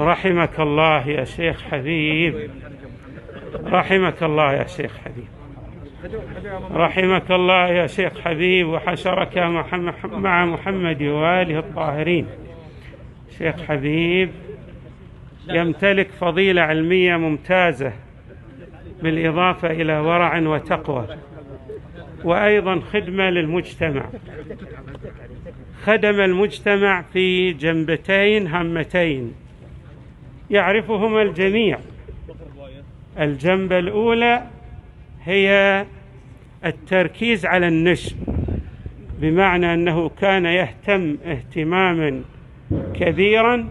رحمك الله يا شيخ حبيب. رحمك الله يا شيخ حبيب. رحمك الله يا شيخ حبيب وحشرك مع محمد وآله الطاهرين. شيخ حبيب يمتلك فضيلة علمية ممتازة بالإضافة إلى ورع وتقوى وأيضا خدمة للمجتمع. خدم المجتمع في جنبتين هامتين. يعرفهما الجميع. الجنبة الأولى هي التركيز على النشء بمعنى أنه كان يهتم اهتماما كبيرا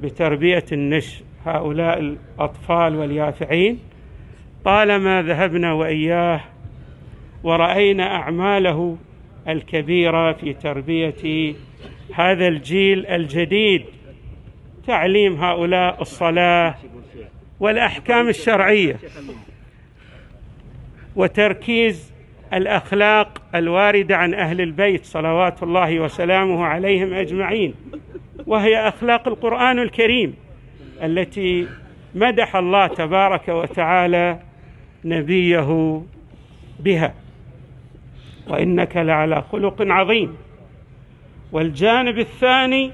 بتربية النشء هؤلاء الأطفال واليافعين طالما ذهبنا وإياه ورأينا أعماله الكبيرة في تربية هذا الجيل الجديد تعليم هؤلاء الصلاة والأحكام الشرعية وتركيز الأخلاق الواردة عن أهل البيت صلوات الله وسلامه عليهم أجمعين وهي أخلاق القرآن الكريم التي مدح الله تبارك وتعالى نبيه بها. وإنك لعلى خلق عظيم. والجانب الثاني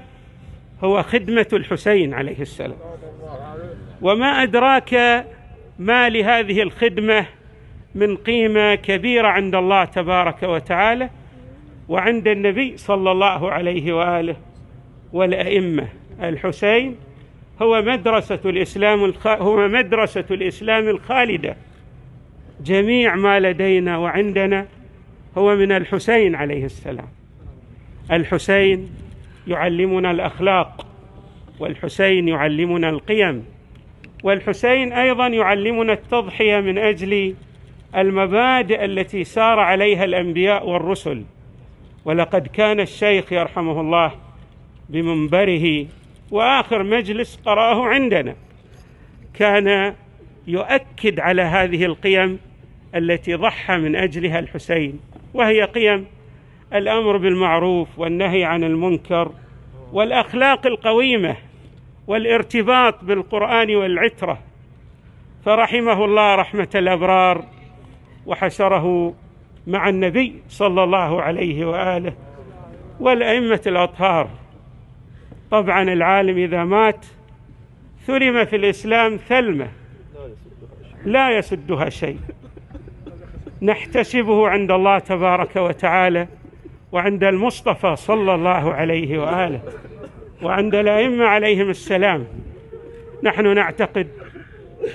هو خدمة الحسين عليه السلام. وما أدراك ما لهذه الخدمة من قيمة كبيرة عند الله تبارك وتعالى وعند النبي صلى الله عليه وآله والأئمة. الحسين هو مدرسة الإسلام الخ... هو مدرسة الإسلام الخالدة. جميع ما لدينا وعندنا هو من الحسين عليه السلام. الحسين يعلمنا الأخلاق والحسين يعلمنا القيم والحسين أيضا يعلمنا التضحية من أجل المبادئ التي سار عليها الأنبياء والرسل. ولقد كان الشيخ يرحمه الله بمنبره وآخر مجلس قرأه عندنا. كان يؤكد على هذه القيم التي ضحى من أجلها الحسين وهي قيم الأمر بالمعروف والنهي عن المنكر والأخلاق القويمة والارتباط بالقرآن والعترة. فرحمه الله رحمة الأبرار وحشره مع النبي صلى الله عليه وآله والأئمة الأطهار. طبعا العالم إذا مات ثلم في الإسلام ثلمة لا يسدها شيء. نحتسبه عند الله تبارك وتعالى وعند المصطفى صلى الله عليه وآله وعند الأئمة عليهم السلام نحن نعتقد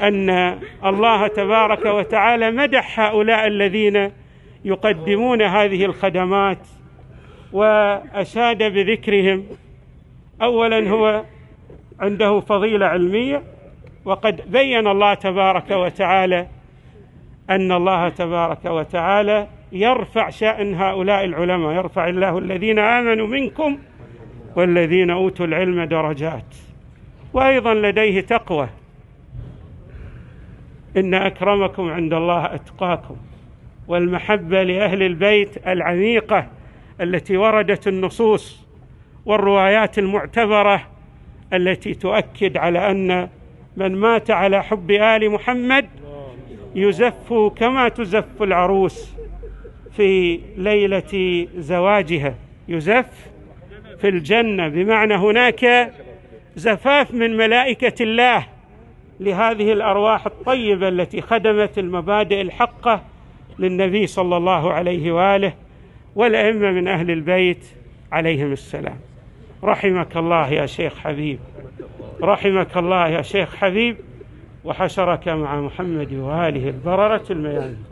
أن الله تبارك وتعالى مدح هؤلاء الذين يقدمون هذه الخدمات وأشاد بذكرهم. اولا هو عنده فضيلة علمية وقد بين الله تبارك وتعالى أن الله تبارك وتعالى يرفع شأن هؤلاء العلماء يرفع الله الذين آمنوا منكم والذين أوتوا العلم درجات. وأيضا لديه تقوى. إن أكرمكم عند الله أتقاكم والمحبة لأهل البيت العميقة التي وردت النصوص والروايات المعتبرة التي تؤكد على أن من مات على حب آل محمد يزف كما تزف العروس. في ليلة زواجها. يزف في الجنة. بمعنى هناك زفاف من ملائكة الله لهذه الأرواح الطيبة التي خدمت المبادئ الحقة للنبي صلى الله عليه وآله والأئمة من أهل البيت عليهم السلام. رحمك الله يا شيخ حبيب. رحمك الله يا شيخ حبيب. وحشرك مع محمد وآله البررة الميامين.